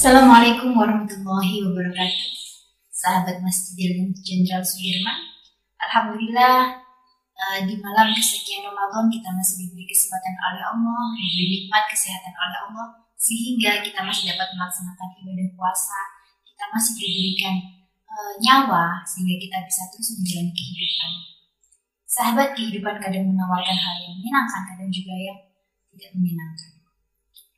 Assalamualaikum warahmatullahi wabarakatuh. Sahabat Masjidil Jenderal Sudirman. Alhamdulillah uh, di malam kesekian Ramadan kita masih diberi kesempatan oleh Allah, diberi nikmat kesehatan oleh Allah, sehingga kita masih dapat melaksanakan ibadah puasa. Kita masih diberikan uh, nyawa sehingga kita bisa terus menjalani kehidupan. Sahabat kehidupan kadang menawarkan hal yang menyenangkan, kadang juga yang tidak menyenangkan.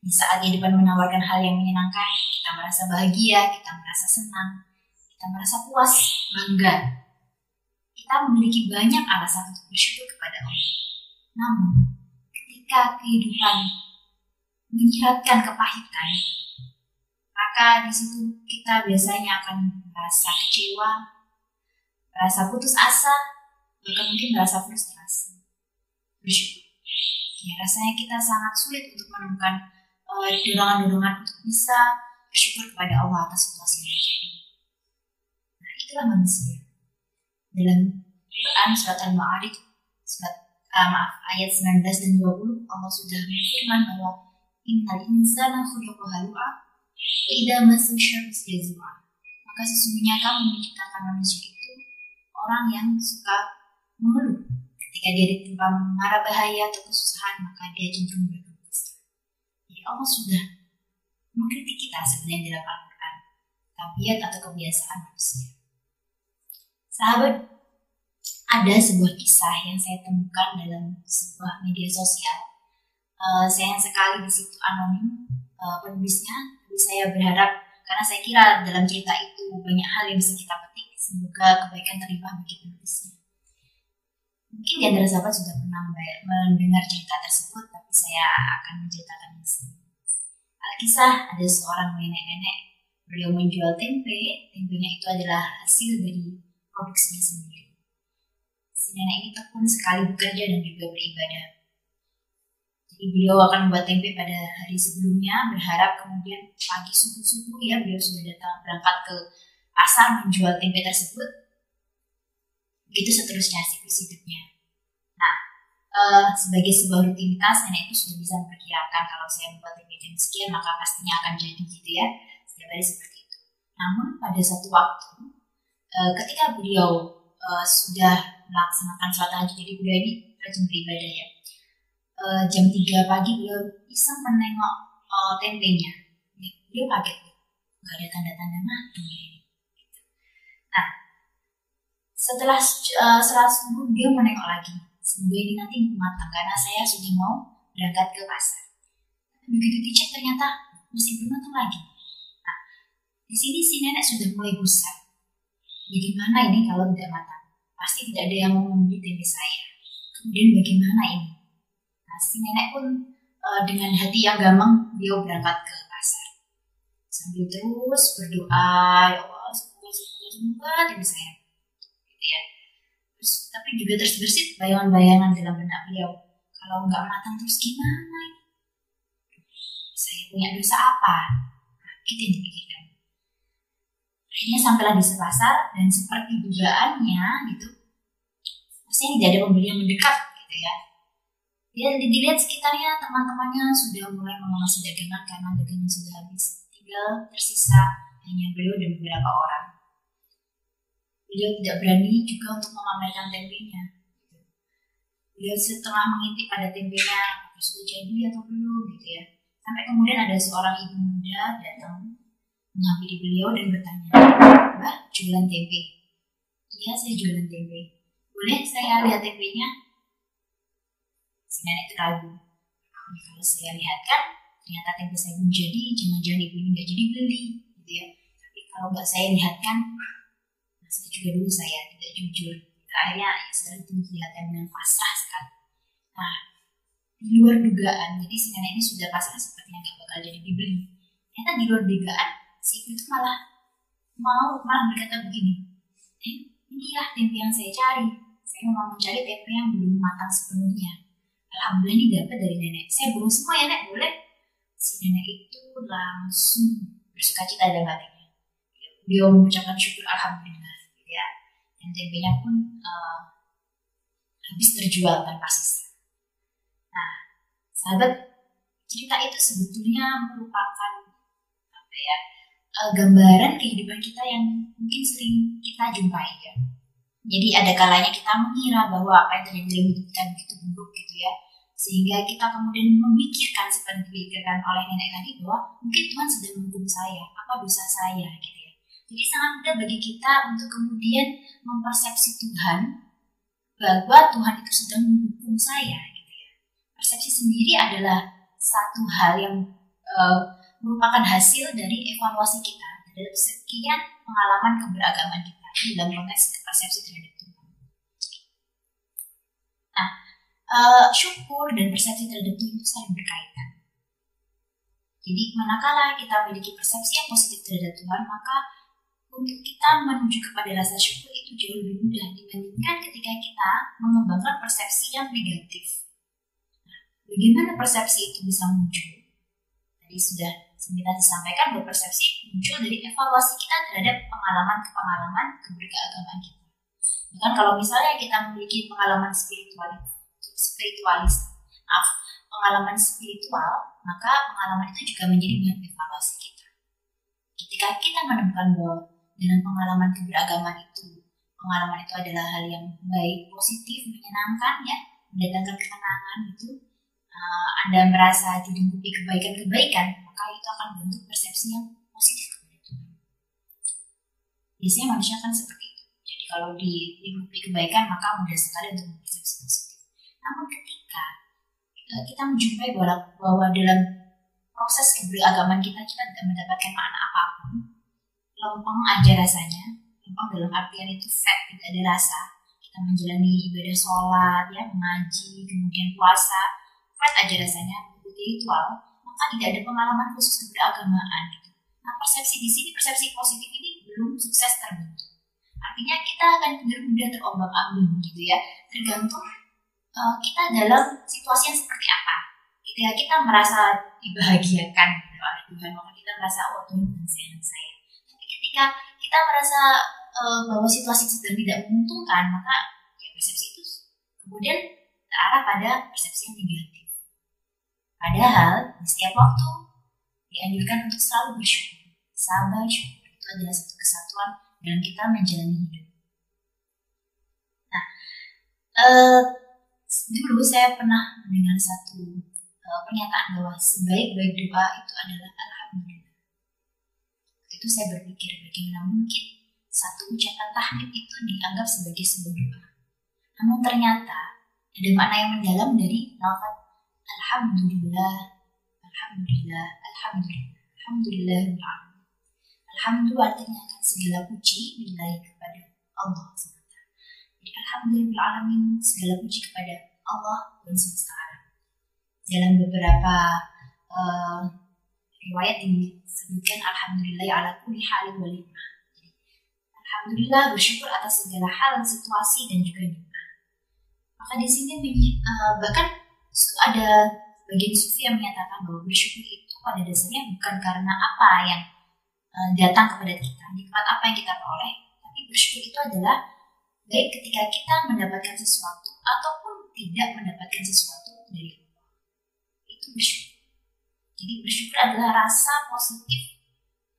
Di saat kehidupan menawarkan hal yang menyenangkan, kita merasa bahagia, kita merasa senang, kita merasa puas, bangga. Kita memiliki banyak alasan untuk bersyukur kepada Allah. Namun, ketika kehidupan menyiratkan kepahitan, maka di situ kita biasanya akan merasa kecewa, merasa putus asa, bahkan mungkin merasa frustrasi. Bersyukur. Ya, rasanya kita sangat sulit untuk menemukan dorongan-dorongan untuk bisa bersyukur kepada Allah atas situasi yang terjadi. Nah, itulah manusia. Dalam Quran surat Al-Ma'arij surat uh, maaf ayat 19 dan 20 Allah sudah berfirman bahwa innal insana khuliqa halu'a wa idza massahu syarru Maka sesungguhnya kamu menciptakan manusia itu orang yang suka mengeluh. Ketika dia ditimpa mara bahaya atau kesusahan, maka dia cenderung berkeluh Allah sudah mengkritik kita sebenarnya dalam Al-Quran. Tabiat atau kebiasaan manusia. Sahabat ada sebuah kisah yang saya temukan dalam sebuah media sosial. Uh, sayang sekali di situ anonim uh, penulisnya. Tapi saya berharap karena saya kira dalam cerita itu banyak hal yang bisa kita petik semoga kebaikan terlimpah bagi penulisnya mungkin di antara sahabat sudah pernah mendengar cerita tersebut tapi saya akan menceritakannya sendiri Alkisah ada seorang nenek-nenek beliau menjual tempe, tempenya itu adalah hasil dari produksinya sendiri. Si nenek ini tekun sekali bekerja dan juga beribadah. Jadi beliau akan membuat tempe pada hari sebelumnya, berharap kemudian pagi subuh-subuh ya beliau sudah datang berangkat ke pasar menjual tempe tersebut. Begitu seterusnya siklus hidupnya. Uh, sebagai sebuah rutinitas nenek itu sudah bisa memperkirakan kalau saya membuat jam sekian maka pastinya akan jadi gitu ya. Setiap hari seperti itu. Namun pada satu waktu uh, ketika beliau uh, sudah melaksanakan sholat tahajud jadi beliau ini rajin beribadah ya uh, jam 3 pagi beliau bisa menengok uh, tempenya. Beliau kaget nggak ada tanda-tanda matang nah setelah uh, sholat subuh dia menengok lagi semoga ini nanti matang karena saya sudah mau berangkat ke pasar. Begitu dicek ternyata masih belum matang lagi. Nah, di sini si nenek sudah mulai gusar. Bagaimana ini kalau tidak matang? Pasti tidak ada yang mau membeli tempe saya. Kemudian bagaimana ini? Nah, si nenek pun e, dengan hati yang gampang dia berangkat ke pasar. Sambil terus berdoa, ya Allah, semoga, semoga, semoga tempe saya tapi juga terus bersit bayangan-bayangan dalam benak beliau. Kalau nggak matang terus gimana saya punya dosa apa? Nah, itu yang dipikirkan. Akhirnya sampailah di pasar dan seperti dugaannya gitu. Maksudnya tidak ada pembeli yang mendekat gitu ya. Dia dilihat sekitarnya teman-temannya sudah mulai mengemas dagangan karena dagangan sudah habis. Tinggal tersisa hanya beliau dan beberapa orang beliau tidak berani juga untuk memamerkan tempenya. Beliau setengah mengintip pada tempenya, sudah jadi atau belum gitu ya. Sampai kemudian ada seorang ibu muda datang menghampiri beliau dan bertanya, Mbak, jualan tempe? Iya, saya jualan tempe. Boleh saya lihat tempenya? Si nenek ragu. Kalau saya lihat kan, ternyata tempe saya belum jadi, jangan-jangan ibu ini nggak jadi beli, gitu ya. Tapi kalau nggak saya lihat kan, saya juga dulu saya tidak jujur. Akhirnya ya itu kelihatan dengan pasrah sekali. Nah di luar dugaan jadi si nenek ini sudah pasrah sepertinya nggak bakal jadi dibeli. Ternyata di luar dugaan si ibu itu malah mau malah berkata begini eh inilah tempe yang saya cari. Saya mau mencari tempe yang belum matang sepenuhnya. Alhamdulillah ini dapat dari nenek. Saya belum semua ya nek. Boleh? Si nenek itu langsung bersuka cita dan hatinya. Beliau mengucapkan syukur alhamdulillah dan tempenya pun uh, habis terjual tanpa sisa. Nah, sahabat, cerita itu sebetulnya merupakan apa ya uh, gambaran kehidupan kita yang mungkin sering kita jumpai ya. Jadi ada kalanya kita mengira bahwa apa yang terjadi dalam hidup kita begitu buruk gitu ya. Sehingga kita kemudian memikirkan seperti dipikirkan oleh nenek tadi bahwa mungkin Tuhan sedang menghukum saya, apa dosa saya gitu. Jadi sangat mudah bagi kita untuk kemudian mempersepsi Tuhan bahwa Tuhan itu sedang menghukum saya gitu ya. Persepsi sendiri adalah satu hal yang uh, merupakan hasil dari evaluasi kita terhadap sekian pengalaman keberagaman kita dalam konteks persepsi terhadap Tuhan. Nah, uh, syukur dan persepsi terhadap Tuhan itu saling berkaitan. Jadi, manakala kita memiliki persepsi yang positif terhadap Tuhan, maka untuk kita menuju kepada rasa syukur itu jauh lebih mudah dibandingkan ketika kita mengembangkan persepsi yang negatif. Nah, bagaimana persepsi itu bisa muncul? Tadi sudah sebentar disampaikan bahwa persepsi muncul dari evaluasi kita terhadap pengalaman-pengalaman keberagaman kita. Bahkan kalau misalnya kita memiliki pengalaman spiritual, spiritualis, maaf, pengalaman spiritual, maka pengalaman itu juga menjadi bahan evaluasi kita. Ketika kita menemukan bahwa dengan pengalaman keberagaman itu, pengalaman itu adalah hal yang baik, positif, menyenangkan, ya, mendatangkan ketenangan itu, uh, Anda merasa dilingkupi kebaikan-kebaikan, maka itu akan bentuk persepsi yang positif kepada. Biasanya manusia kan seperti itu. Jadi kalau dilingkupi kebaikan maka mudah sekali untuk mempersepsi positif. Namun ketika eh, kita menjumpai bahwa, bahwa dalam proses keberagaman kita kita tidak mendapatkan makna apa pun, lempeng aja rasanya, lempeng dalam artian itu fat, tidak ada rasa. Kita menjalani ibadah sholat, ya, mengaji, kemudian puasa, fat aja rasanya, ritual, maka tidak ada pengalaman khusus keberagamaan gitu. Nah persepsi di sini persepsi positif ini belum sukses terbentuk. Artinya kita akan mudah terombang ambing gitu ya, tergantung uh, kita dalam situasi yang seperti apa. Ketika kita merasa dibahagiakan gitu, oleh Tuhan, maka kita merasa oh Tuhan saya. Ketika kita merasa uh, bahwa situasi sedang tidak menguntungkan, maka ya persepsi itu kemudian terarah pada persepsi yang negatif. Padahal di setiap waktu dianjurkan untuk selalu bersyukur. Sabar syukur itu adalah satu kesatuan dalam kita menjalani hidup. Nah, eh, dulu saya pernah mendengar satu eh, pernyataan bahwa sebaik-baik doa itu adalah. Itu saya berpikir bagaimana mungkin satu ucapan tahmid itu dianggap sebagai sebuah doa. Namun ternyata ada makna yang mendalam dari lafaz Alhamdulillah, Alhamdulillah, Alhamdulillah, Alhamdulillah, Alhamdulillah artinya akan segala puji nilai kepada Allah SWT. Jadi Alhamdulillah alamin segala puji kepada Allah dan semesta alam. Dalam beberapa uh, riwayat disebutkan Alhamdulillah ala kulli halin walimah. Alhamdulillah bersyukur atas segala hal, situasi dan juga nikmat. Maka di sini uh, bahkan ada bagian sufi yang menyatakan bahwa bersyukur itu pada dasarnya bukan karena apa yang uh, datang kepada kita, nikmat apa yang kita peroleh, tapi bersyukur itu adalah baik ketika kita mendapatkan sesuatu ataupun tidak mendapatkan sesuatu dari Allah. Itu bersyukur. Jadi bersyukur adalah rasa positif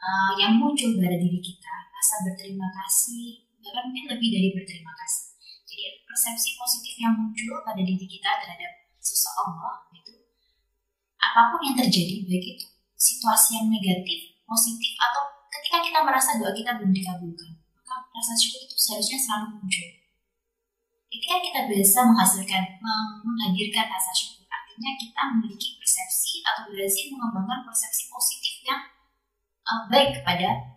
uh, yang muncul pada diri kita, rasa berterima kasih, bahkan mungkin lebih dari berterima kasih. Jadi persepsi positif yang muncul pada diri kita terhadap seseorang itu apa pun yang terjadi baik itu situasi yang negatif positif atau ketika kita merasa doa kita belum dikabulkan maka rasa syukur itu seharusnya selalu muncul ketika kita bisa menghasilkan menghadirkan rasa syukur artinya kita memiliki persepsi atau berhasil mengembangkan persepsi positif yang uh, baik kepada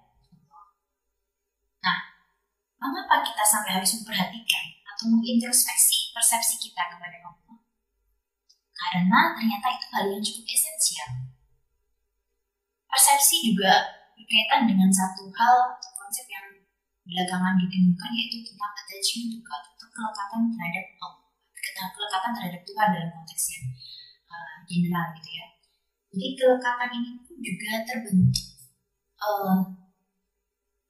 Nah, mengapa kita sampai harus memperhatikan atau mengintrospeksi persepsi kita kepada Allah? karena ternyata itu hal yang cukup esensial. Persepsi juga berkaitan dengan satu hal atau konsep yang belakangan ditemukan yaitu tentang attachment juga atau kelekatan terhadap Allah, kelekatan terhadap Tuhan dalam konteks yang uh, general gitu ya. Jadi kelekatan ini pun juga terbentuk uh,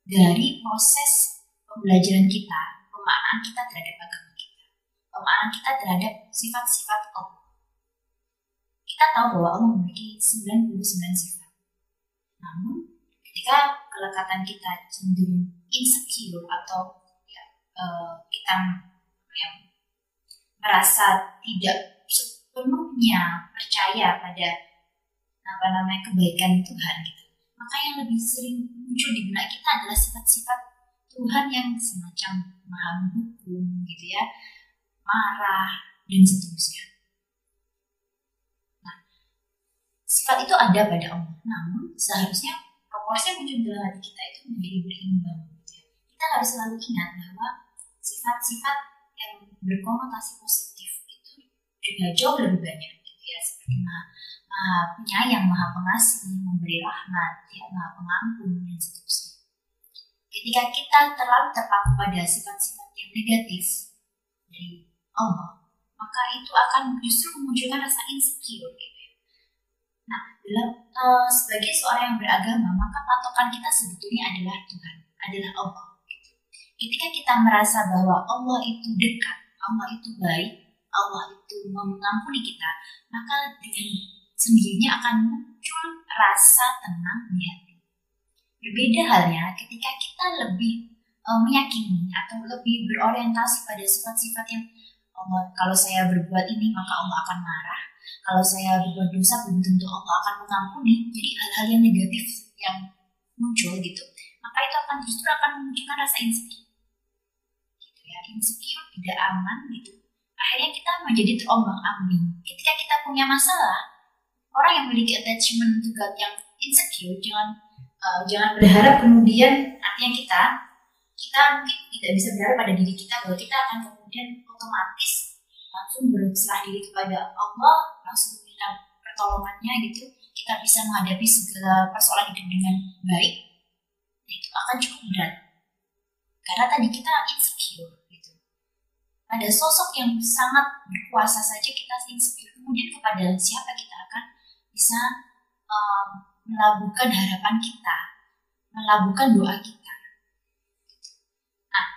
dari proses pembelajaran kita, pemaknaan kita terhadap agama kita, pemaknaan kita terhadap sifat-sifat Allah kita tahu bahwa Allah memiliki 99 sifat. Namun, ketika kelekatan kita cenderung insecure atau ya, uh, kita yang merasa tidak sepenuhnya percaya pada apa namanya kebaikan Tuhan gitu. Maka yang lebih sering muncul di benak kita adalah sifat-sifat Tuhan yang semacam maha menghukum gitu ya marah dan seterusnya. Nah sifat itu ada pada Allah. Namun seharusnya proporsi yang muncul dalam hati kita itu menjadi berimbang gitu ya. kita harus selalu ingat bahwa sifat-sifat yang berkonotasi positif itu juga jauh lebih banyak gitu ya seperti maha, maha penyayang, maha pengasih, memberi rahmat, ya, maha pengampun dan seterusnya. Ketika kita terlalu terpaku pada sifat-sifat yang negatif dari Allah, maka itu akan justru memunculkan rasa insecure gitu ya. Nah, dalam uh, sebagai seorang yang beragama, maka patokan kita sebetulnya adalah Tuhan, adalah Allah. Ketika kita merasa bahwa Allah itu dekat, Allah itu baik, Allah itu mengampuni kita, maka dengan sendirinya akan muncul rasa tenang di hati. Berbeda halnya ketika kita lebih uh, meyakini atau lebih berorientasi pada sifat-sifat yang Allah, kalau saya berbuat ini maka Allah akan marah. Kalau saya berbuat dosa belum tentu Allah akan mengampuni. Jadi hal-hal yang negatif yang muncul gitu, maka itu akan justru akan memunculkan rasa insecure. Ya, insecure tidak aman gitu. Akhirnya kita menjadi terombang ambing. Ketika kita punya masalah, orang yang memiliki attachment to God yang insecure jangan uh, jangan berharap kemudian artinya kita kita mungkin tidak bisa berharap pada diri kita bahwa kita akan kemudian otomatis langsung berserah diri kepada Allah langsung meminta pertolongannya gitu kita bisa menghadapi segala persoalan hidup dengan baik itu akan cukup berat karena tadi kita ada sosok yang sangat berkuasa saja kita insecure kemudian kepada siapa kita akan bisa um, melabuhkan harapan kita, melabuhkan doa kita. Nah,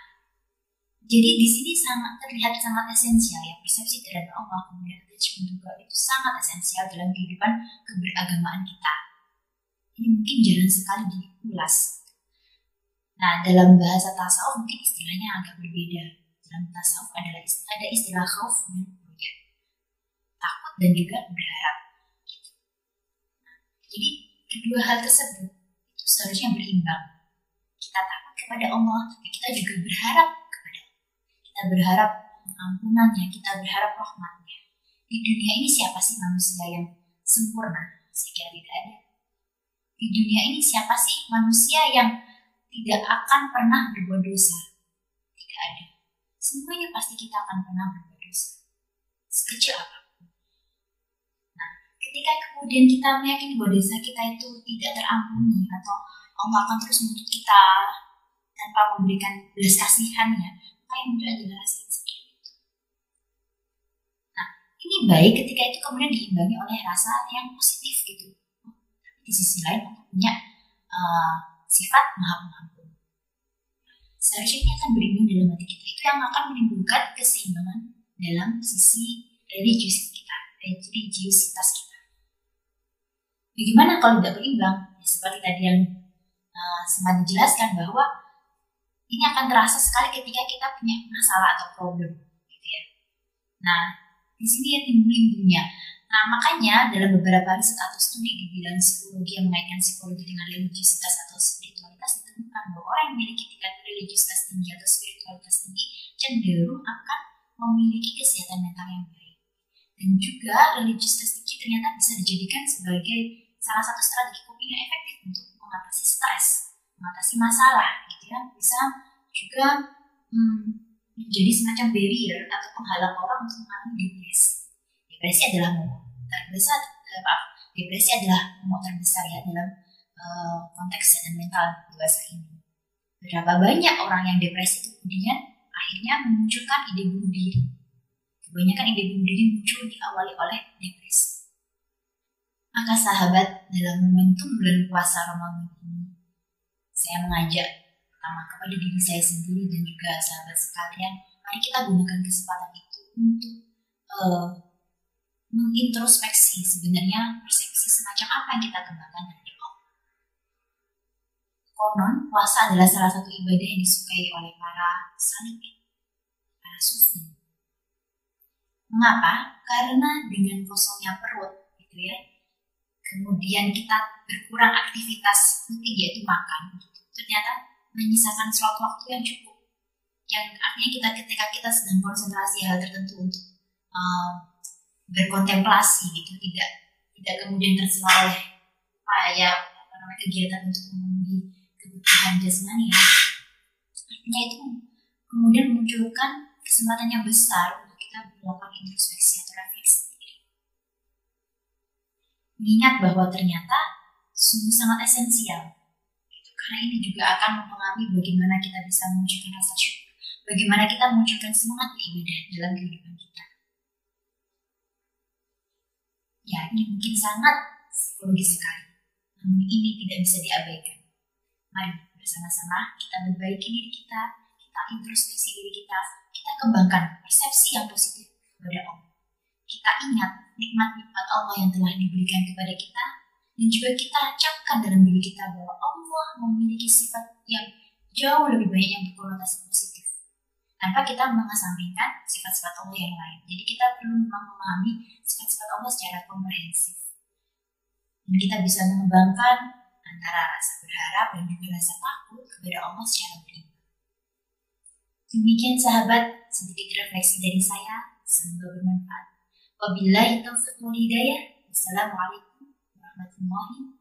jadi di sini sangat terlihat sangat esensial ya persepsi terhadap Allah kemudian attachment juga itu sangat esensial dalam kehidupan keberagamaan kita. Ini mungkin jarang sekali diulas. Nah, dalam bahasa tasawuf mungkin istilahnya agak berbeda. Dalam tasawuf adalah ada istilah khauf dan takut dan juga berharap. Jadi kedua hal tersebut itu seharusnya berimbang. Kita takut kepada Allah, tapi kita juga berharap kepada Allah. Kita berharap ampunannya, kita berharap rahmatnya. Di dunia ini siapa sih manusia yang sempurna? Saya tidak ada. Di dunia ini siapa sih manusia yang tidak akan pernah berbuat dosa? Semuanya pasti kita akan pernah berbuat dosa. Sekecil apa? ketika kemudian kita meyakini bahwa dosa kita itu tidak terampuni atau Allah akan terus menuntut kita tanpa memberikan belas kasihannya, maka yang muncul adalah rasa insecure. Nah, ini baik ketika itu kemudian diimbangi oleh rasa yang positif gitu. Tapi di sisi lain untuk punya uh, sifat maha pengampun. Seharusnya ini akan berimbang dalam hati kita. Itu yang akan menimbulkan keseimbangan dalam sisi religius kita, religiusitas kita. Bagaimana kalau tidak berimbang? Ya, seperti tadi yang uh, sempat dijelaskan bahwa ini akan terasa sekali ketika kita punya masalah atau problem, gitu ya. Nah, di sini ya timbul-timbulnya. Nah, makanya dalam beberapa riset atau studi di bidang psikologi yang mengaitkan psikologi dengan religiusitas atau spiritualitas ditemukan bahwa orang yang memiliki tingkat religiusitas tinggi atau spiritualitas tinggi cenderung akan memiliki kesehatan mental yang baik. Dan juga religiusitas tinggi ternyata bisa dijadikan sebagai salah satu strategi coping yang efektif untuk mengatasi stres, mengatasi masalah, gitu ya. Bisa juga hmm, menjadi semacam barrier atau penghalang orang untuk mengalami depresi. Depresi adalah momok terbesar, eh, maaf, depresi adalah momok terbesar ya dalam uh, konteks kesehatan mental dewasa ini. Berapa banyak orang yang depresi itu kemudian akhirnya memunculkan ide bunuh diri. Kebanyakan ide bunuh diri muncul diawali oleh depresi. Maka sahabat, dalam momentum bulan puasa Ramadan ini, saya mengajak pertama kepada diri saya sendiri dan juga sahabat sekalian, mari kita gunakan kesempatan itu untuk uh, mengintrospeksi sebenarnya persepsi semacam apa yang kita kembangkan dari Allah. Konon, puasa adalah salah satu ibadah yang disukai oleh para salik, para sufi. Mengapa? Karena dengan kosongnya perut, gitu ya, kemudian kita berkurang aktivitas penting yaitu makan, ternyata menyisakan suatu waktu yang cukup. Yang artinya kita ketika kita sedang konsentrasi hal tertentu untuk um, berkontemplasi gitu, tidak tidak kemudian tersela oleh apa ya apa namanya kegiatan untuk memenuhi kebutuhan jasmani ya. Artinya itu kemudian munculkan kesempatan yang besar untuk kita melakukan introspeksi atau refleksi. Mengingat bahwa ternyata sungguh sangat esensial karena ini juga akan mempengaruhi bagaimana kita bisa memunculkan rasa syukur, bagaimana kita memunculkan semangat ibadah dalam kehidupan kita. Ya, ini mungkin sangat psikologis sekali, namun ini tidak bisa diabaikan. Mari bersama-sama kita membaiki diri kita, kita introspeksi diri kita, kita kembangkan persepsi yang positif kepada Allah. Kita ingat nikmat-nikmat Allah yang telah diberikan kepada kita, dan juga kita camkan dalam diri kita bahwa Allah memiliki sifat yang jauh lebih banyak yang berkonotasi positif tanpa kita mengesampingkan sifat-sifat Allah yang lain. Jadi kita perlu memahami sifat-sifat Allah secara komprehensif. Dan kita bisa mengembangkan antara rasa berharap dan juga rasa takut kepada Allah secara berimbang. Demikian sahabat, sedikit refleksi dari saya. Semoga bermanfaat. Wabillahi taufiq wal hidayah. Wassalamualaikum warahmatullahi